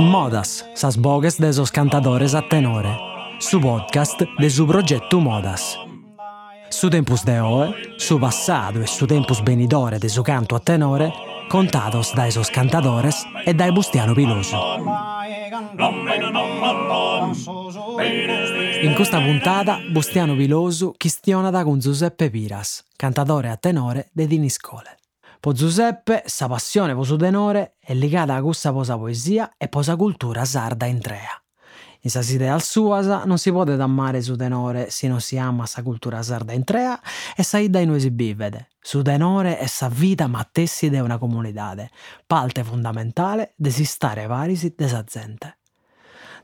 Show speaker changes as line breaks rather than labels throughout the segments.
Modas, sas bogues de esos cantadores a tenore. Su podcast de su progetto Modas. Su tempus de oe, su passado e su tempus benidore de su canto a tenore, contados da esos cantadores e dai Bustiano Piloso. In questa puntata, Bustiano Piloso chistionada con Giuseppe Piras, cantatore a tenore de Diniscole. Po Giuseppe, sa passione po su tenore è legata a questa posa poesia e posa cultura sarda in trea. In sa idea suas non si può dammare su tenore se non si ama sa cultura sarda in trea e sa idea in si bivede. Su tenore è sa vita mattessi de una comunità, parte fondamentale de si stare varisi de sa gente.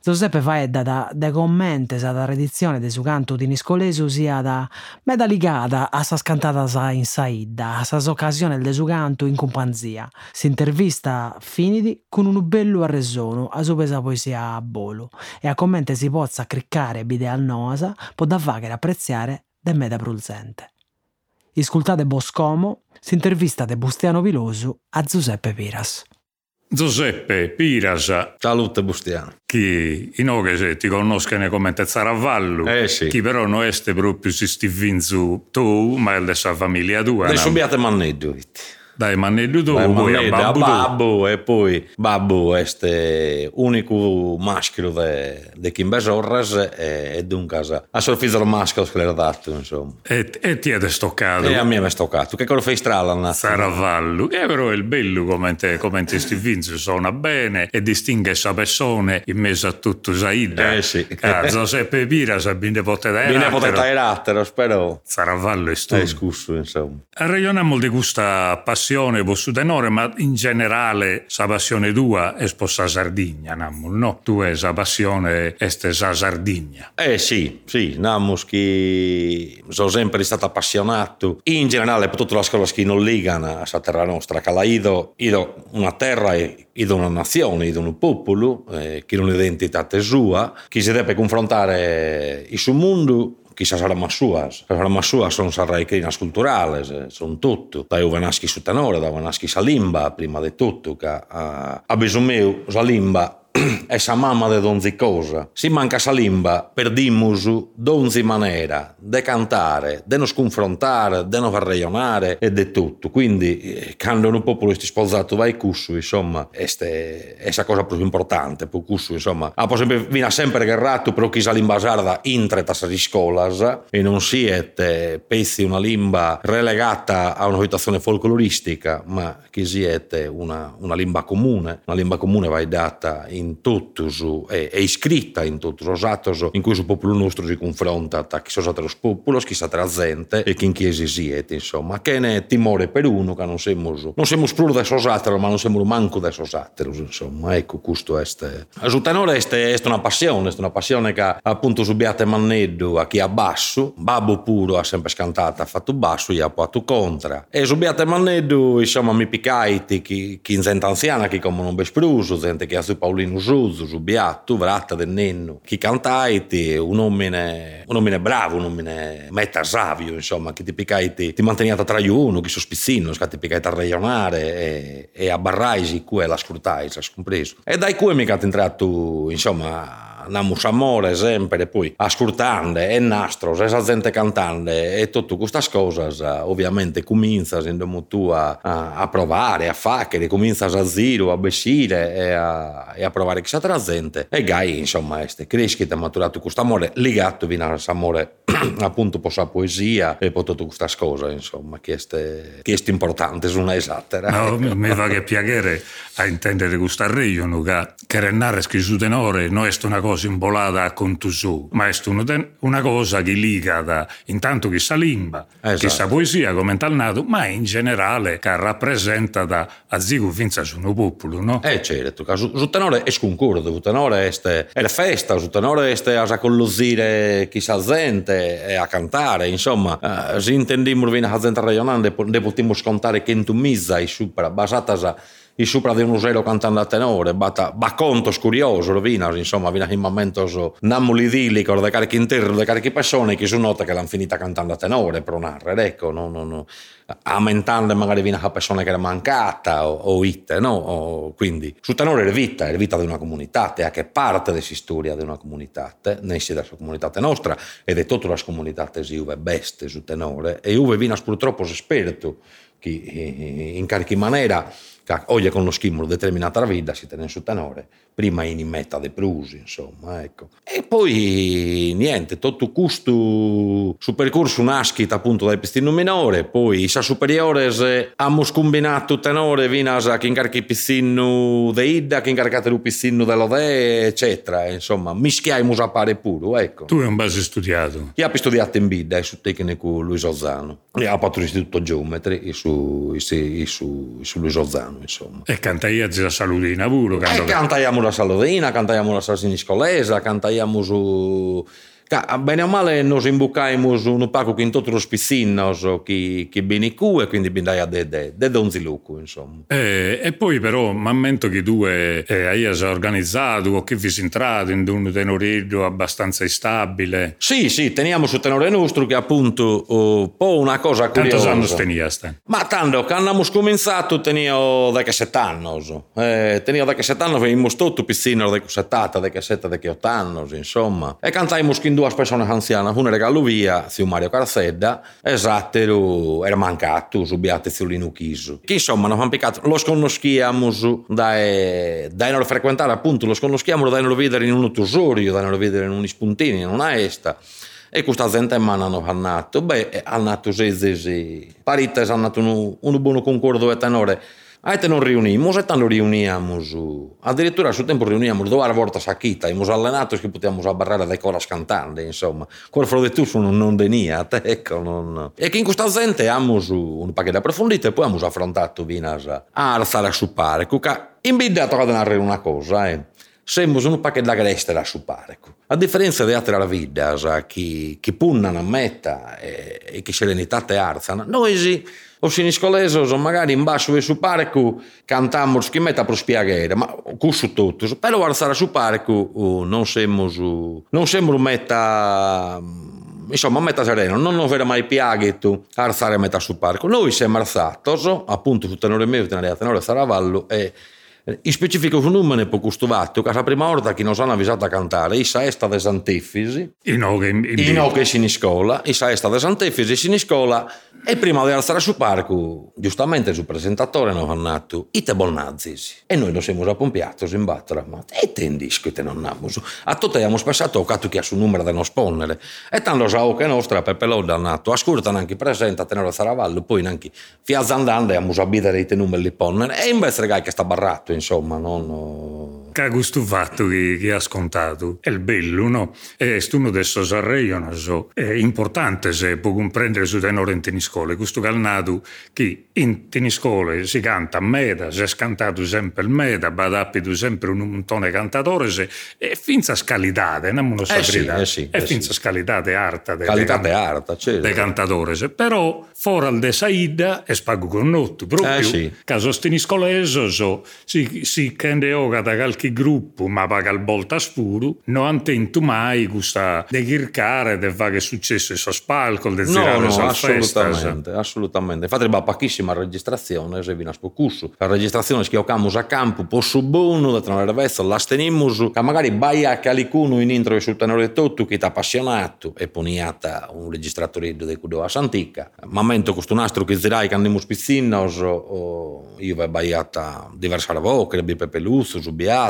Giuseppe Faedda da, de commenti sa tradizione de su canto di Niscolesu sia da meda ligata a sa scantatas in saidda, a sas occasioni de su canto in companzia. Si intervista finiti con un bello arresono a su pesa poesia a bolo e a commenti si pozza criccare bide al noasa può da faghere apprezzare de meda prulzente. Iscultate Boscomo, si intervista de Bustiano Pilosu a Giuseppe Piras.
Giuseppe Pirasa.
Salute Bustiano.
Chi in oghe ti conoscono come Tezzaravallo.
Eh sì.
Chi però non è proprio si stivinzu tu, ma è della famiglia tua.
Le
no?
subiate manneddu.
Dai mannello tu,
Poi
poi a babbo
e poi babbo è unico maschio de, de Chimbesorras e, e dunque a sorfizzare maschio che l'era dato insomma.
E, e ti è stoccato.
E a me è stoccato. Che cosa fai strada?
Saravallo, che però è il bello come te, come te sti vinzi suona bene e distingue sa persona in mezzo a tutto Saida.
Eh sì.
Ah, Giuseppe Pira sa bine potete
a poter tagliare, spero.
Saravallo è stu.
È scusso insomma.
Ragioniamo di questa passione su tenore, ma in generale sa passione tua è sposa Sardegna, nammo, no? Tu è sa passione este sa Sardegna.
Eh sì, sì, Namus che sono sempre stato appassionato in generale per tutte le cose che non legano a questa terra nostra, che la ido, ido una terra e ido una nazione, ido un popolo, eh, che è un'identità sua, che si deve confrontare il suo mondo quizás armas súas. As armas súas son as raicrinas culturales, eh, son tutto. Dai o Vanaschi su da Vanaschi salimba, prima de tutto, che a, a, a meu, sa sa mamma de donzi cosa. Si manca sa limba per dimmusu donzi manera de cantare, de nos confrontare, de far ragionare e de tutto. Quindi, eh, quando un popolo sti sposato vai cussu, insomma, este è la cosa più importante, per cussu, insomma. Ah, sempre, viene sempre gerrato però chi sa limba sarda intreta sa di scolas e non siete pezzi una limba relegata a una situazione folcloristica, ma che siete una, una limba comune. Una limba comune vai data in tutto su, è, è iscritta in tutto lo stato in cui il popolo nostro si confronta a chi sono los populos, chi sa gente e chi in chiesi siete, insomma. Che ne timore per uno che non siamo non siamo più da sosatero, ma non siamo manco da sosatero, insomma. Ecco, questo è Su tenore è una passione, è una passione che appunto subiate manneddu a chi ha basso, babbo puro ha sempre scantato, ha fatto basso, gli ha fatto contra. E subiate manneddu, insomma, mi picaiti chi, chi in gente anziana, chi come non bespruso, gente che ha su Paolino Su Biatto, vratta del nenno, chi cantaiti, un uomine, un uomine bravo, un uomine metta savio, insomma, che ti picaiti, ti manteniata tra uno, chi sospizzino, che ti picaiti a ragionare e, e a barraisi, cui è la scrutai, hai compreso. E dai cui mica ti entrato, insomma, namus amore sempre, poi ascoltando e nastro, e sa gente cantando e tutte queste cose, ovviamente comincias in domo tu a, a, provare, a fare, comincias a zero, a bessire e a, e a provare chissà tra gente. E gai, insomma, este, cresci che ha maturato questo amore, legato fino a questo amore appunto per la poesia e per tutte queste cose, insomma, che è, importante, non è esatta.
No, mi fa che piacere a intendere questa regione che, che Rennare scritto tenore non è una cosa imbolata a conto suo, ma è una cosa che liga da, intanto che sa limba,
Esatto.
che sa poesia come tal nato, ma in generale che rappresenta da a zigo finza su un popolo, no?
Eh certo, su, su tenore è sconcordo, su tenore è, è la festa, su tenore è a collosire chissà gente e a cantare, insomma, eh, se intendiamo venire a gente ragionando, ne potremmo scontare che in tu misa e supera, basata in sopra di un usero cantando a tenore, bata, ba conto curioso, rovina, insomma, vina in momento so, nammo idillico, da carichi interi, da carichi persone che sono note che l'hanno finita cantando a tenore, per narrare, ecco, no, no, no. aumentando magari vina a persone che era mancata o, o it, no? O, quindi, su tenore è vita, è vita di una comunità, è anche parte della storia di una comunità, ne si della comunità nostra ed è tutta la comunità si uve beste su tenore e uve vina purtroppo esperto che in qualche maniera oggi con lo stimolo determinata la vita si tiene su tenore prima in meta de prusi insomma ecco e poi niente tutto questo su percorso nascita appunto dal pistino minore poi sa superiore abbiamo combinato tenore vinas che incarchi pistino de idda che incarcate il pistino dell'ode eccetera insomma mischiamo a pare pure ecco
tu hai un base studiato
io ho studiato in bidda e su tecnico Luis Ozzano io ho fatto l'istituto geometri su, su, su, su Luis Ozzano insomma.
E cantai a Saludina pure.
E cantaiamo la Saludina, cantaiamo la Salsiniscolesa, cantaiamo bene o male nos imbucaimos un paco che in tutti i pizzinnos che, che bene cu e quindi bindai a de, de, de donzilucu insomma.
E, e poi però mammento che tu eh, hai organizzato o che vi si entrato in un tenoreggio abbastanza instabile.
Sì sì teniamo su tenore nostro che appunto un po' una cosa curiosa.
quantos anni teniaste?
ma tanto che abbiamo cominciato teniamo da che sette anni eh, teniamo che sette anni venimmo da che settata da che sette da che otto anni insomma. E cantaimo skin due persone anziane, una regalo via, zio Mario Carsedda, esatto, era mancato, subiate zio Lino Chiso. Che insomma, non abbiamo piccato, lo sconosciamo dai, dai non frequentare appunto, lo sconosciamo dai non vedere in un tusorio, dai non vedere in un spuntini, in una esta. E questa gente man hanno annato, beh, hanno nato sei, sei, parites hanno un, un buon concordo e tenore, Aite non riunimos e tanto riuniamos. Addirittura a suo tempo riuniamo due volte a chita, abbiamo allenato che potevamo abbarrare le colas cantante, insomma. Quel fro di tu non, non denia, ecco. Non... E che in questa gente abbiamo un pacchetto approfondito e poi abbiamo affrontato Vinas a alzare a suppare. Cuca, in bidda a narrare una cosa, eh. Siamo un pacchetto da greste da suppare. A differenza di altre vite, che, che punnano a metta e, e che serenità te arzano, noi sì o siniscolesos magari in basso e su parco cantiamo che metta per spiegare ma questo tutto però alzare su parco uh, non siamo non siamo metta insomma a metà sereno non avere mai piaghetto alzare metà su parco. Noi siamo alzati appunto su tenore mio tenere a tenore Saravallo e in specifico su numero per questo vatto, che la prima volta che ci hanno avvisato a cantare, Issa è stata Santefisi,
in Oche in,
Siniscola, Issa è stata Santefisi, Siniscola, e prima di alzare su parco, giustamente il presentatore non ha nato ite bolnazis. E noi non siamo appompiati in battere, ma e te in disco te non abbiamo. A tutti abbiamo spassato cato che ha su numero da non sponnere. E tanto so che nostra Peppe Lodda ha nato, ascolta anche presenta tenere Saravallo, poi anche fiazza andando e abbiamo abitare i numeri di ponnere. E invece regai che sta barrato, insomma, non
che questo fatto che, che ha scontato è il bello, no? È uno dei sosarreioni, so. è importante se può comprendere su tenore in teniscole, questo calnato che in teniscole si canta a meta, si è scantato sempre il meta, badappido sempre un montone cantatore, se, e finza scalitate, non lo saprete,
eh sì, eh sì,
è
eh
finza
sì.
scalitate arta,
de, qualità de, arta, certo.
dei cantatori, però fuori al de saida e spago con notto, proprio
eh sì.
caso teniscoleso, so, si, si cende oga da qualche gruppo, ma paga il volta spuro, non intento mai questa de chircare, de fa che è successo su spalco, de
no, no,
assolutamente,
assolutamente. Infatti va pochissima registrazione, se vi naspocusso. La registrazione che abbiamo a campo, posso buono, da vezza, la steniamo, che magari vai a calicuno in intro sul tenore tutto, che ti appassionato, e poniata un registratore di Cudo a Santica. Ma mento questo nastro che zirai che andiamo spizzinnos, o io vai baiata diversa voce, bi Pepe Luzzo, Subiato,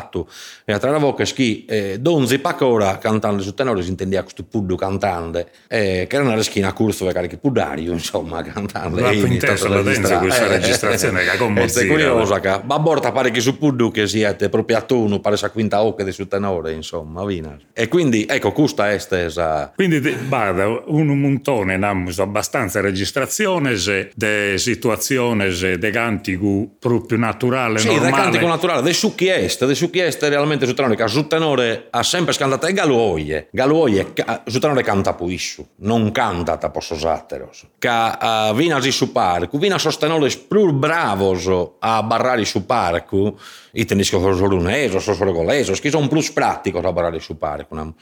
e altre voce che eh, donzi pacora cantando su tenore si intendia questo puddu cantante, eh, che era una reschina corso per carichi pudario, insomma, cantando.
Ma inteso la denza questa eh, registrazione che come
È curiosa che, ma borta pare che su puddu che siete proprio a tono, pare sa quinta di su tenore, insomma, vina. E quindi, ecco, questa è stesa.
Quindi, vada, un montone, namus, abbastanza registrazioni, de situazioni, de cantico proprio naturale,
sì,
normale.
Sì, de cantico naturale, de succhi est, de succhi su chi è realmente su tenore, che su tenore ha sempre scantato e Galuoie. Galuoie su tenore canta puissu, non canta ta posso satteros. Che uh, vinasi su parco, vina sostenore più bravos a barrare su parco, i tenisco sorunesos, sorgolesos, che sono più pratici a barrare su parco.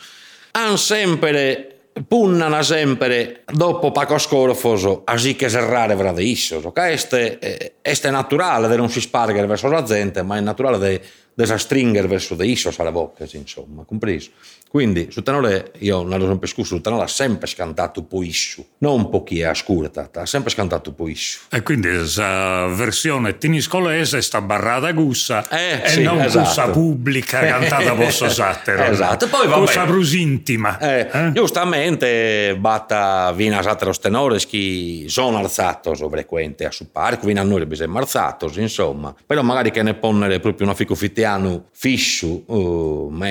Han sempre punnano sempre dopo Paco Scorfoso così che serrare vrade issos. Este, este è naturale di non si spargere verso la gente, ma è naturale di desa stringer verso de issos alle bocche, insomma, compreso. Quindi su tenore, io non l'ho sempre scuso, su tenore ha sempre scantato poissu, non pochi a scurta, ha sempre scantato poissu.
E quindi questa versione tiniscolese sta barrata gussa
eh,
e
sì,
non
esatto.
gussa pubblica cantata posso sattero.
esatto, poi va
Gussa
bene.
brus intima.
Eh,
eh?
Giustamente batta vina satteros tenores che sono alzatos frequente a su parco, vina a noi bisogna alzatos, insomma. Però magari che ne ponnere proprio una ficofittiano fissu, uh, ma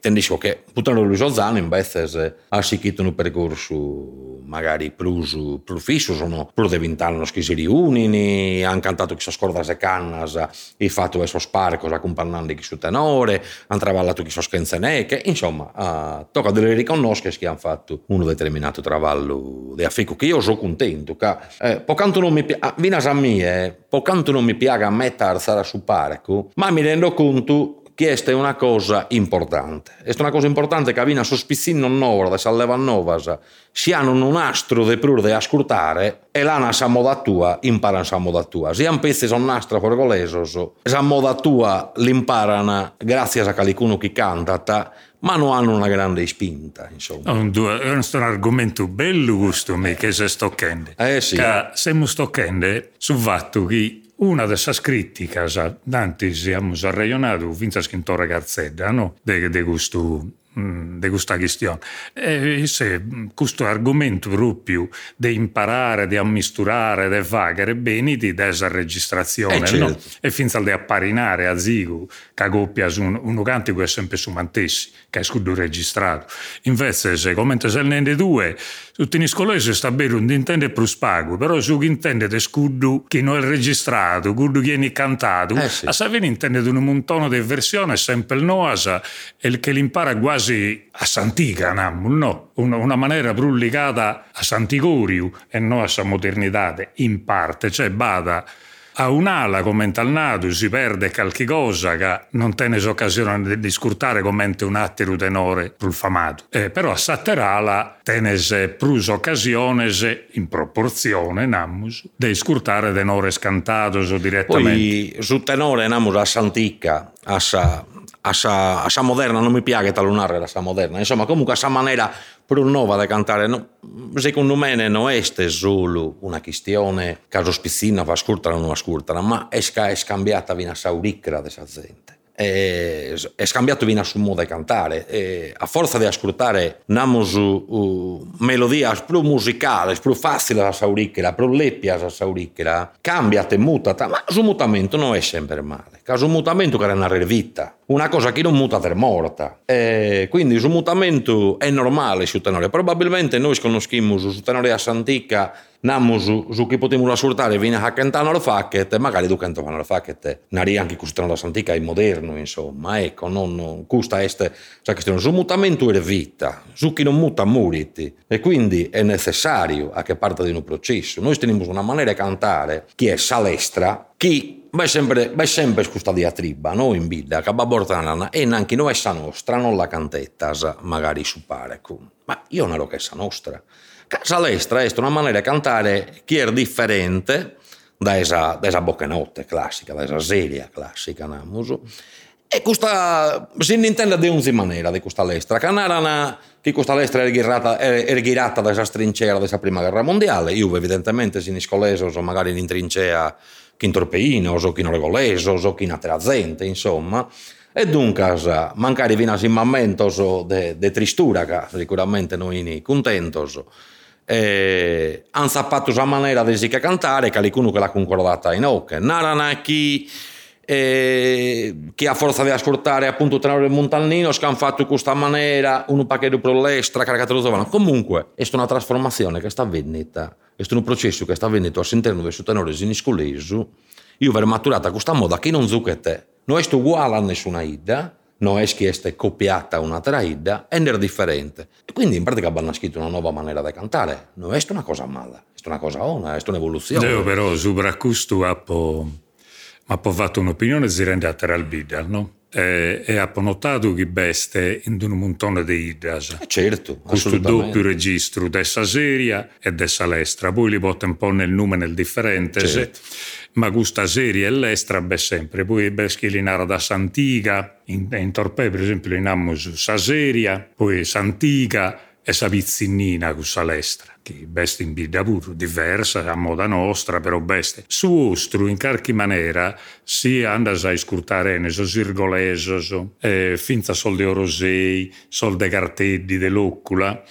tendisco che puttano lui Sozzano invece ha sicchito un percorso magari più, più fisso, sono più di vent'anni che si riunini, hanno cantato chissà scordase cannas, e fatto verso sparco, accompagnando chi su tenore, hanno travallato chissà scanzeneche, insomma, uh, tocca delle riconosche che hanno fatto un determinato travallo di affico, che io sono contento, che eh, pocanto non mi piace, vinas a me, eh, pocanto non mi piace a mettere alzare su parco, ma mi rendo conto che questa è una cosa importante. Questa è una cosa importante che avviene a sospizzino nova, da Salleva Novas, si hanno un astro de prur de ascoltare e l'hanno a moda tua, imparano a moda tua. Si hanno pezzi sono nastro forgolesos, a moda tua l'imparano grazie a qualcuno che canta, ma non hanno una grande spinta, insomma.
Un, due- è un argomento bello gusto me che se stoccende.
Eh sì.
Che siamo stoccende sul fatto che una delle critiche, tanti siamo arraionato, finza scritore Garzedda, no? De, de mm, di questa questione. E se questo argomento proprio di imparare, di ammisturare, di fare bene di desa registrazione,
Eh,
no?
certo.
E finza di apparinare a zigo, che coppia su un, un cantico è sempre su mantessi, che è scudo registrato. Invece, se come se ne due, tutti in scolese sta bene un intende più spago, però su chi intende di scudo che non è registrato, scudo che viene cantato,
Eh sì.
a sapere intende di un montone di versione sempre il noasa e che l'impara quasi a Santica, no? Una, maniera legata a Santigoriu e non a sa modernità, in parte, cioè bada a un'ala come al nato si perde qualche cosa che non tenes occasione di, scurtare come un attimo tenore più famato. Eh, però a Satterala tenes plus occasiones in proporzione, namus, di scurtare tenore scantato direttamente.
Poi su tenore andiamo a Santica, a sa, a sa, moderna, non mi piace talunare la sa moderna, insomma comunque a sa maniera più nuova da cantare, no, secondo me non è solo una questione caso spizzina va ascoltare o non ascoltare, ma è, è scambiata vina sauricra questa gente. È, è scambiato vina su modo di cantare e a forza di ascoltare namos uh, melodie più musicali, più facili a sauricchera, più leppias a sauricchera, cambiate, mutata, ma su mutamento non è sempre male. Caso mutamento che è una vita, una cosa che non muta è morta. E quindi su mutamento è normale su tenore. Probabilmente noi conosciamo su tenore a Santica Nammo su, su chi potremmo ascoltare viene a cantare le facchette, magari tu canto le facchette, nari anche questo la santica è moderno, insomma, ecco, non, non questa è la questione, su mutamento è vita, su chi non muta muriti, e quindi è necessario a che parte di un processo. Noi teniamo una maniera di cantare che è salestra, chi Beh, sempre, beh, sempre questa diatriba, no? In bidda, che babortana, e neanche noi essa nostra, non la cantettas, magari su parecu. Ma io non ero che essa nostra. Casa Lestra è una maniera di cantare che è differente da esa, da esa boccanotte classica, da esa seria classica, namuso. E questa si intende di un'altra maniera di questa lestra, che una, che questa lestra è ghirata, è ghirata da esa trincea della prima guerra mondiale, io evidentemente si niscoleso, o magari in trincea chi in torpeino, o chi in regoleso, o chi in altra gente, insomma. E dunque, mancare vinas in momentos de, de tristura, che sicuramente noi contentos, eh, hanno sappato la maniera di si cantare, che qualcuno che l'ha concordata in occhio. Narana chi, eh, che a forza di ascoltare appunto tenore Montalnino, che hanno fatto questa maniera, un pacchetto per l'estra, caratterizzato. Comunque, è una trasformazione che sta avvenendo, è un processo che sta avvenendo all'interno del suo tenore siniscoleso, io aver maturato questa moda che non zucchete non è uguale a nessuna idea, non è che è copiata un'altra idea, è differente. E quindi in pratica hanno scritto una nuova maniera di cantare, non è una cosa mala, è una cosa buona, è un'evoluzione.
Io però su questo ho fatto un'opinione si rende a al bida, no? e, e ha notato che beste in un montone di idas.
Eh certo,
Questo doppio registro dessa seria e dessa lestra, poi li botte un po' nel nome nel differente, certo. Ma questa seria e l'estra beh sempre, poi beschi linara da Santiga, in, in Torpè per esempio in Ammus sa seria, poi Santiga e sa pizzinina questa lestra che beste in birra pure, diversa, a moda nostra, però beste. Su ostru, in qualche maniera, si andas a scurtare ne so sirgoleso, eh, finza soldi orosei, soldi carteddi dell'occula,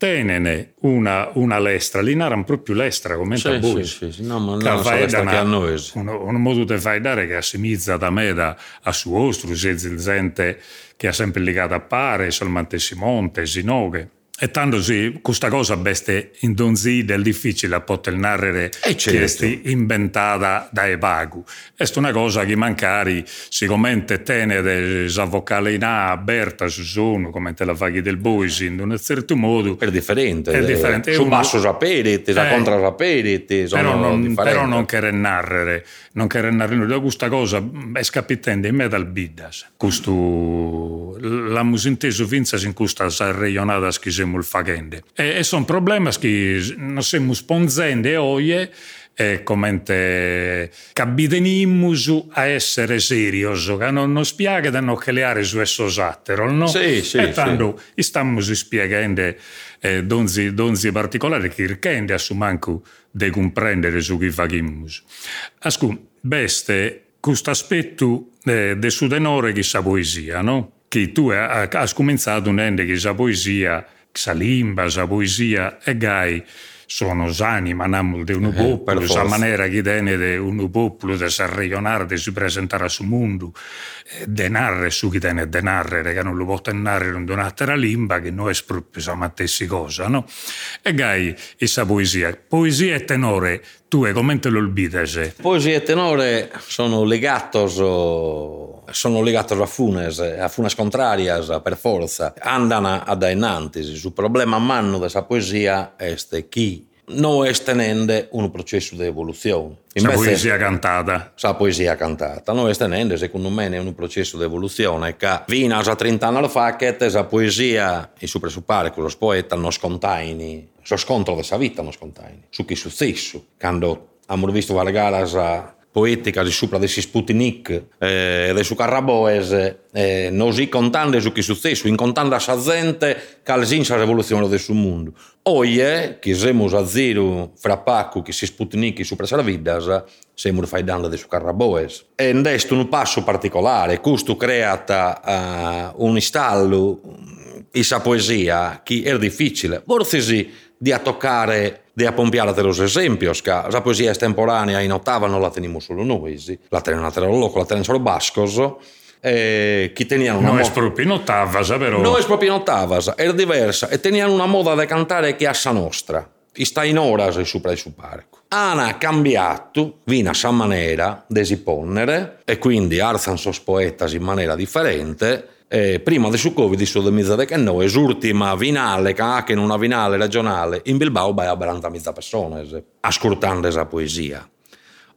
tenene una, una lestra, lì naran proprio lestra, come
sì,
voi.
Sì, sì, no, ma non è lestra che a noi.
Uno, uno modo di fare dare che assimizza da me da, a su ostru, se gente che ha sempre legato a pare, solamente si monte, si noghe. E tanto sì, questa cosa beste in donzi del difficile a poter narrare
eh certo.
che è inventata da Epagu. È una cosa che mancari si commenta tenere la vocale in A aperta su sono, come te la fai del bois, in un certo modo.
È differente. È
differente.
Su basso sapere, eh, contra sapere,
però non, però non che narrare, non che narrare. Questa cosa è scapitendo in metal biddas. Questo, la musinteso finza in questa sarreionata che siamo facendo. E, e sono problemi che non siamo sponzendo oggi e come capitenimus a essere serios, che non, non spiega da non creare su esso sattero, no?
Sì, sì,
e tanto sì. stiamo spiegando eh, donzi, donzi particolari che rende a su manco di comprendere su chi faccimus. Ascun, beste questo aspetto eh, del suo denore che sa poesia, no? Che tu hai cominciato un ende che sa poesia sa limba, sa poesia e gai sono anima namul di un eh, popolo, sa maniera che tiene di un popolo di si presentare sul mondo, denarre su chi tiene denarre, che non lo può tenere in un'altra limba, che non è proprio sa mattessi cosa, no? E gai, questa poesia, poesia e tenore, tu e come te lo olbidese?
Poesia e tenore sono legatos sono legati a funes, a funes contrarias per forza, andano ad innanzi. Il problema a mano della poesia è che non è tenendo un processo di evoluzione.
La poesia cantata.
La poesia cantata. Non è tenendo, secondo me, un processo di evoluzione che fino a 30 anni fa che la poesia, e su presuppare che lo poeta non scontaini, lo scontro della vita non scontaini, su chi successo. Quando abbiamo visto Vargaras poetica di sopra dei Sputnik eh, dei su Carraboes eh, nosi contando su che successo incontando a sa gente che la rivoluzione del suo mondo Oie, che siamo a zero fra Paco che si Sputnik sopra la vita siamo faidando di su Carraboes. E questo un passo particolare questo crea uh, un installo in sa poesia che è difficile forse sì di toccare di a pompiare los esempios, che la poesia estemporanea in ottava non la teniamo solo noi, la teniamo loco, la teniamo solo bascos, eh, che tenivano una
non
moda...
è proprio in ottava, però...
Non è proprio in ottava, era diversa, e tenivano una moda da cantare che è a nostra, che sta in ora sopra il suo parco. Hanno cambiato, vina sa maniera di esiponere, e quindi arzano sos poetas in maniera differente, eh, prima del suo Covid su 2019, l'ultima finale, che anche in una finale regionale in Bilbao, vai a 40.000 persone, ascoltando questa poesia.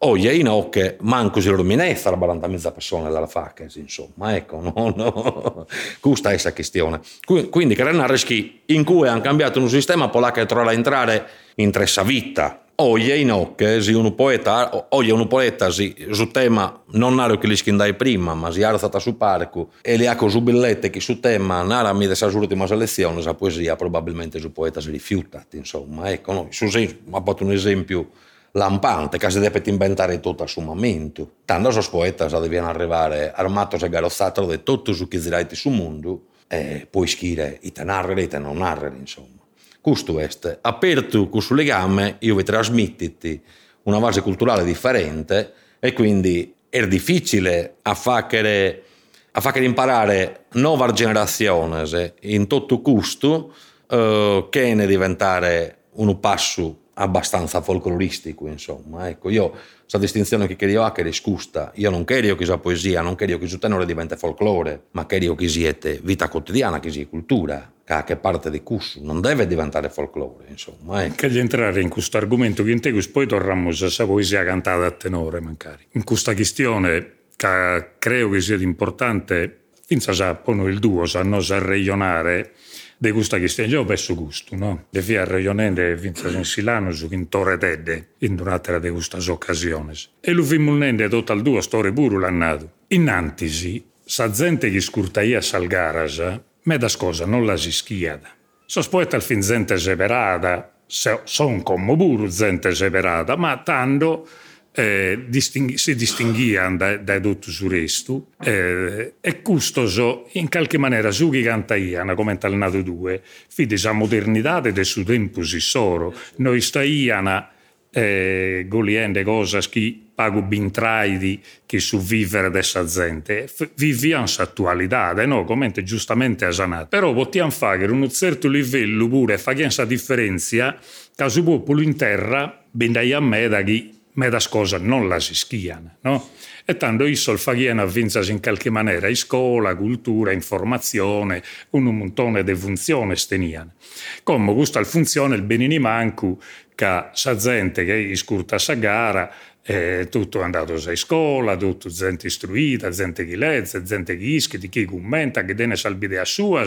Oggi in occhio manco si rominezza la 40.000 persone dalla facca, insomma, ecco, no, no. questa è la questione. Quindi, che Renarreschi, in cui hanno cambiato un sistema polacco che trova entrare in tressa vita, Oggi in occhio, un poeta, oggi un poeta si, su tema non naro che li schindai prima, ma si alzata su parco e li ha su billette che su tema nara mi dessa ultima selezione, la poesia probabilmente su poeta si rifiuta, insomma, ecco, no? su, ha fatto un esempio lampante, che si deve inventare tutto a suo momento. Tanto sono poeti devono arrivare armati e garozzati di tutto su chi dirai sul mondo e poi scrivere i te narrere e te non narrere, insomma. Questo è, aperto questo legame, io vi trasmettiti una base culturale differente e quindi è difficile a fare, a fare imparare nuove generazioni in tutto questo eh, che ne diventare un passo abbastanza folcloristico, insomma. Ecco, io questa distinzione che chiedo a che riscusta, io non chiedo che sia poesia, non chiedo che su tenore diventa folklore, ma chiedo che siete vita quotidiana, che sia cultura, che parte di cussu, non deve diventare folklore, insomma. Ecco.
Che gli entrare in questo argomento che in te poi torniamo a questa poesia cantata a tenore, mancari. In questa questione che credo che sia importante, finza sa poi il duo, sa non sa regionare, de gusta stiamo già verso gusto, no? De via ragionando vinza in Silano su Torre Tedde, in durante de queste occasioni. E lo fimulnende tutta al due storie pure l'annato. In antisi, sa gente che scurtaia salgaras, me da scosa non la si schiada. Sospetta al fin gente separata, son come pure gente separata, ma tanto eh, disting- si distinguiano da, da tutto il resto eh, e questo in qualche maniera su chi canta iana come tal nato due. Fide la modernità del suo tempo si soro. Noi sta iana eh, goliende cose che pago bintraidi che su vivere dessa gente viviamo attualità no? come giustamente asanato però possiamo fare un certo livello pure fare questa differenza che su popolo in terra bendai a me da chi ma da cosa non la si schiano, no? E tanto i solfaghiano avvinzasi in qualche maniera in scuola, cultura, informazione, un montone di funzioni steniane. Come questa funzione il benini manco che sa gente che iscurta sa gara eh, tutto è andato a scuola, tutto gente istruita, gente che legge, gente che ischi, chi commenta, che tiene salbidea sua,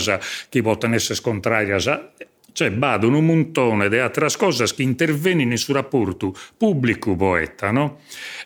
chi può tenersi scontraria, cioè, vado un montone di altre cose che intervengono sul rapporto pubblico-poeta, no?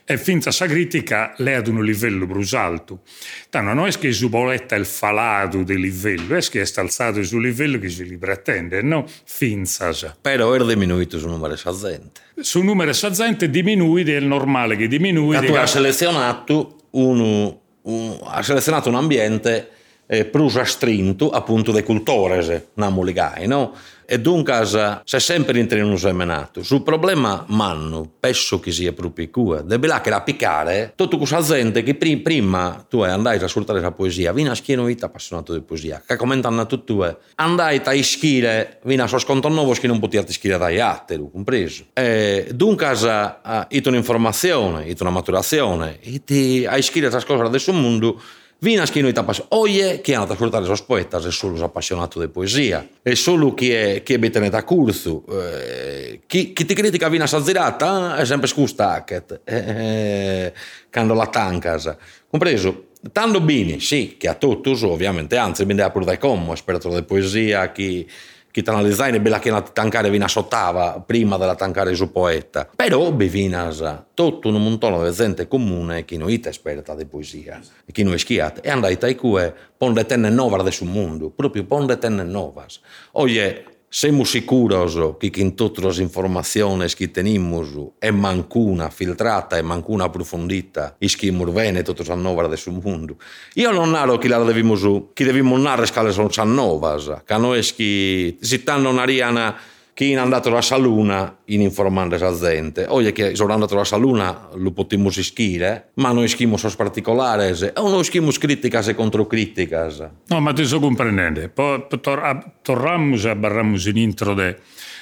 E finza sa critica le ad un livello più alto. Tanto non è che su poeta il falato del livello, è che è alzato sul livello che si li pretende, no? Finza sa.
Però è diminuito sul numero sazzente.
Sul numero sazzente diminuito, è il normale che diminui.
Ma tu hai selezionato, uno, un, ha selezionato un ambiente eh, più restrinto appunto dei cultores, namuligai, no? E dunque c'è sempre in semenato. Sul problema manno, penso che sia proprio qui, deve là che la piccare, tutta questa gente che prima tu andai a ascoltare la poesia, vieni a schieno vita appassionato di poesia, che commentano tutto, andai a ischire, vieni a suo sconto nuovo che non potevi ischire dai altri, compreso. E dunque hai un'informazione, una maturazione, hai ischire queste cose adesso mondo, Vinas que está apaixonado. Oye, que anda a escutar esos poetas é solo appasionato de poesia. É solo chi è, chi è betene da curso. Eh, chi, chi ti critica vinas a zirata è sempre scustacket. Eh, eh, quando la tancas. Compreso? Tanto bene, sì, che a tutti, ovviamente, anzi, mi dà pure dai commo, esperto di poesia, chi ti analizzai bella che la tancare vina sottava prima della tancare su poeta. Però bevinas tutto un montone di gente comune che non è esperta di poesia e che non è schiata. E andai tai cue ponde tenne novas de su mondo, proprio ponde tenne novas. Oye, Semos seguros que con todas las informaciones que tenemos es mancuna filtrata e mancuna approfondita isquimos bene todas las novas de su mundo. Yo non naro que las debimos, que debimos narrar que son novas, que no es que si tan no harían chi è andato alla saluna in informando esa gente. Oye, che sono andato alla saluna lo potimos ischire, ma noi ischimos os particolares, o non ischimos críticas e controcriticas.
No, ma ti sto comprendendo. Poi torniamo e barriamo in intro de,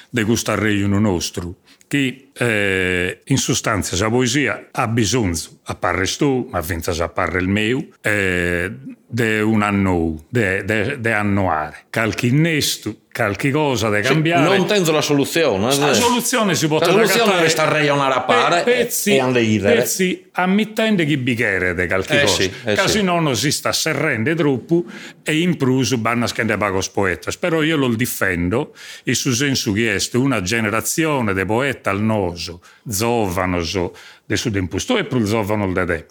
de questo regno nostro, che eh, in sostanza la poesia ha bisogno, a parre tu, ma finza a parre il mio, eh, di un anno, di annoare. Qualche innesto, qualche cosa da cambiare.
Sì, non tengo la soluzione.
La soluzione si può trovare.
La soluzione è stare a ragionare a pare pezzi, e andare
Pezzi ammettendo che bicchiere di qualche
eh
cosa.
Sì, eh
Casi
sì.
non si sta serrendo troppo e in più vanno a scendere pagos poetas. Però io lo difendo in su senso che è una generazione di poeti al noso, giovanoso, del sud impusto e più giovano da te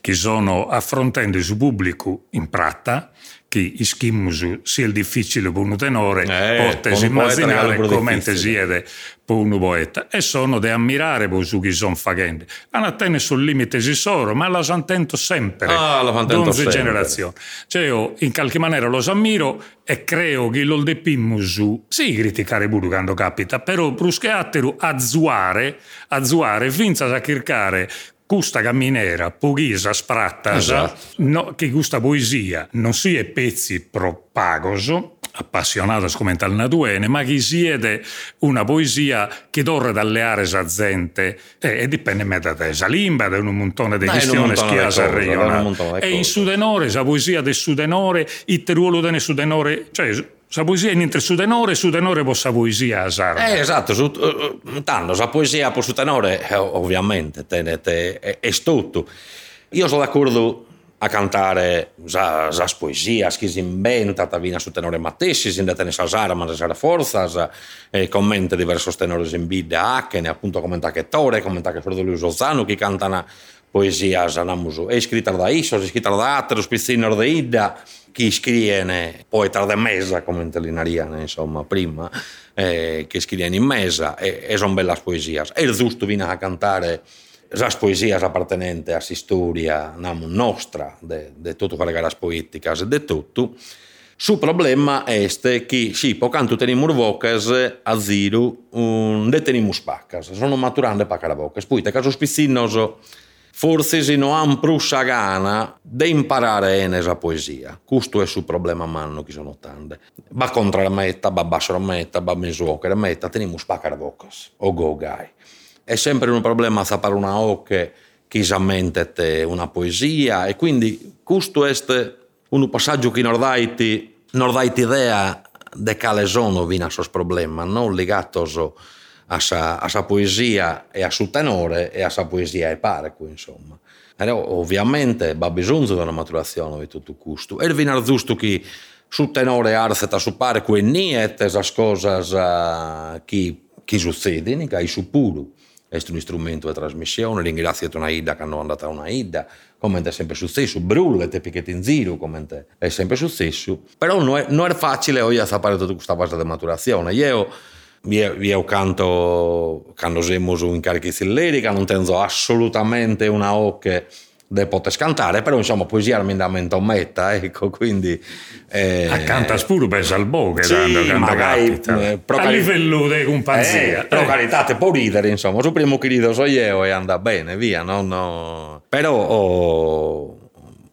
che sono affrontando il pubblico in pratta, che ischimmus sia il difficile per un tenore,
eh,
potete immaginare come siete per un poeta. E sono da ammirare per su chi sono facendo. Hanno attene sul limite si soro, ma la santento sempre.
Ah, la santento sempre.
generazione. Cioè io in qualche maniera lo ammiro e credo che lo depimmus, sì, criticare pure quando capita, però bruscheattero a zuare, a zuare, finza a cercare questa camminera, pochisa, spratta,
Esatto.
no, che questa poesia non sia pezzi pro pagoso, appassionate come tal natuene, ma che siete una poesia che torre dalle aree sa gente eh, e dipende da te, sa limba, da un montone di questioni schiasa regionale. E in sudenore, sa poesia del sudenore, il ruolo del sudenore, cioè sa poesia in su tenore, su tenore possa poesia sarda.
Eh, esatto, su, uh, tanto, sa poesia per tenore, eh, ovviamente, te, te, è, è tutto. Io sono d'accordo a cantare za, za poesias che si inventa, vina su tenore matessi, si indete ne sasara, ma ne sara forza, e commenta diversi tenori in bidde ne appunto commenta che Tore, commenta che Frodolio Sozzano, che cantano poesia namusu. È scritta da Isos, scritta da altri, spizzino da Ida, chi scrive poeta da mesa, come in Telinariana, insomma, prima, eh, che scrive in mesa, e, e sono belle poesie. E il giusto viene a cantare las poesias appartenenti a storia nostra, di tutte quelle le poetiche e di tutto, su problema este che sì, pocanto teniamo vocas a zero, un de spaccas, sono maturando pacca vocas, poi te caso spizzinoso forse se non hanno prussa gana di imparare a poesia. Questo è il problema manno che sono tante. Va contro la meta, va basso la meta, va mesuocere la meta, teniamo vocas, o go guy è sempre un problema sapere una ocche che mente una poesia e quindi questo è un passaggio che non daiti idea di quale sono vina sos problema, non legato a sa, a sa poesia e a suo tenore e a sa poesia e parco, insomma. E ovviamente va bisogno di una maturazione di tutto questo. E viene giusto che su tenore arzeta su parco e niente le cose uh, che, che succedono, che è su puro è un strumento di trasmissione, ringrazio una Ida che hanno andato a una Ida, come è sempre successo, brulle, te picchetti in giro, come è sempre successo, però non è, non è facile oggi sapere tutta questa fase di maturazione. Io, io, io canto, quando siamo in carichi lirica, non tengo assolutamente una occhia de poter cantare, però insomma poesia armendamento ommetta, ecco, quindi...
Eh, Accanta spuro per salboghe, sì, tanto, magari, eh, a livello di compagnia.
Eh, però eh. carità, te può ridere, insomma, su primo che rido so io e anda bene, via, no, no. Però... Oh,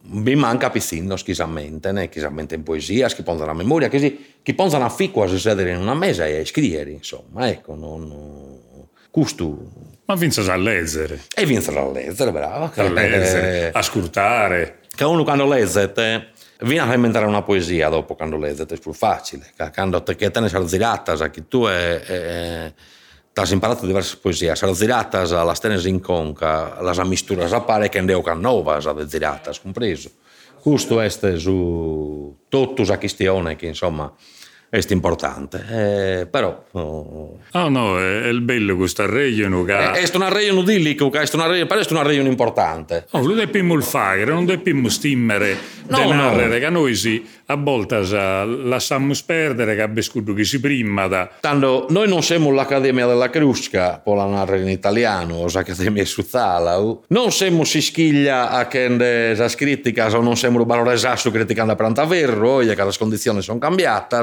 mi manca piscino schisamente, né? schisamente in poesia, pongono la memoria, che, si, che pongono a fico a sedere in una mesa e a scrivere, insomma, ecco, non... Questo
ma vince a leggere.
E vince a leggere, bravo.
A leggere, eh, ascoltare.
Che uno quando leggete viene a inventare una poesia dopo quando leggete, è più facile. Quando te che te ne sei girata, che tu è, è has imparato diverse poesie, has giratas alla stenes in conca, las misturas a pare che andeu can novas a giratas, compreso. Questo è su tutto la questione che insomma è importante, eh, però...
Oh. oh no, è, il bello questo regione che...
È, è un regione idillico, è un però è un regione importante.
Oh, lo dobbiamo fare, non dobbiamo stimmere no, no. che noi si, a volte lasciamo perdere che abbiamo che si prima da...
Tanto noi non siamo l'Accademia della Crusca, poi la narra in italiano, l'Accademia Suzzala, non siamo si schiglia a che sa o non siamo rubare esatto criticando a Prantaverro, che le condizioni sono cambiate,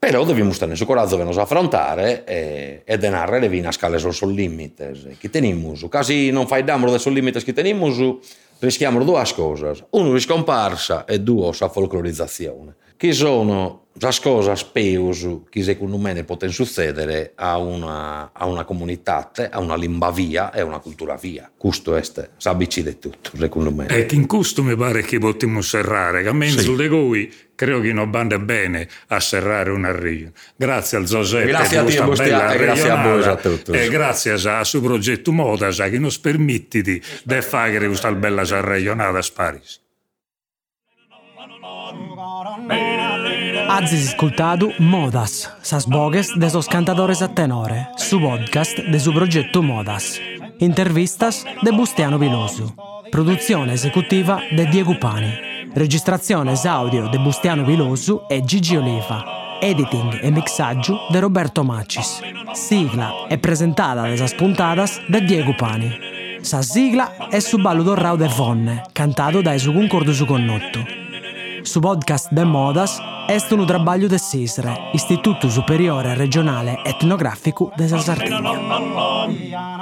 però dobbiamo stare su coraggio per nos affrontare e, e denarre le vine a scale sul limite che teniamo. Casi non fai damro sul limite che teniamo, rischiamo due cose. Uno, riscomparsa e due, la folclorizzazione. Che sono le cose speus che secondo me possono succedere a una, a una comunità, a una lingua via e a una cultura via. Questo è s'abbici di tutto, secondo me.
E in questo mi pare che potremmo serrare, che a mezzo sì. di voi credo che non banda bene a serrare una rio. Grazie al Giuseppe
grazie a Dio, e grazie a voi a tutti.
E grazie al suo progetto Moda che ci permette di fare questa bella regionale a Parigi.
Azis ascoltado Modas, sas bogues de sos cantadores a tenore, su podcast de su progetto Modas. Intervistas de Bustiano Vilosu. Produzione esecutiva de Diego Pani. Registrazione audio de Bustiano Vilosu e Gigi Oliva. Editing e mixaggio de Roberto Macis. Sigla e presentata sas puntadas de Diego Pani. Sa sigla è su ballo d'orrao de Vonne, cantato da su concordo su connotto. Su podcast de Modas est un trabalho de SISRE, Istituto Superiore Regionale Etnografico de Sardegna.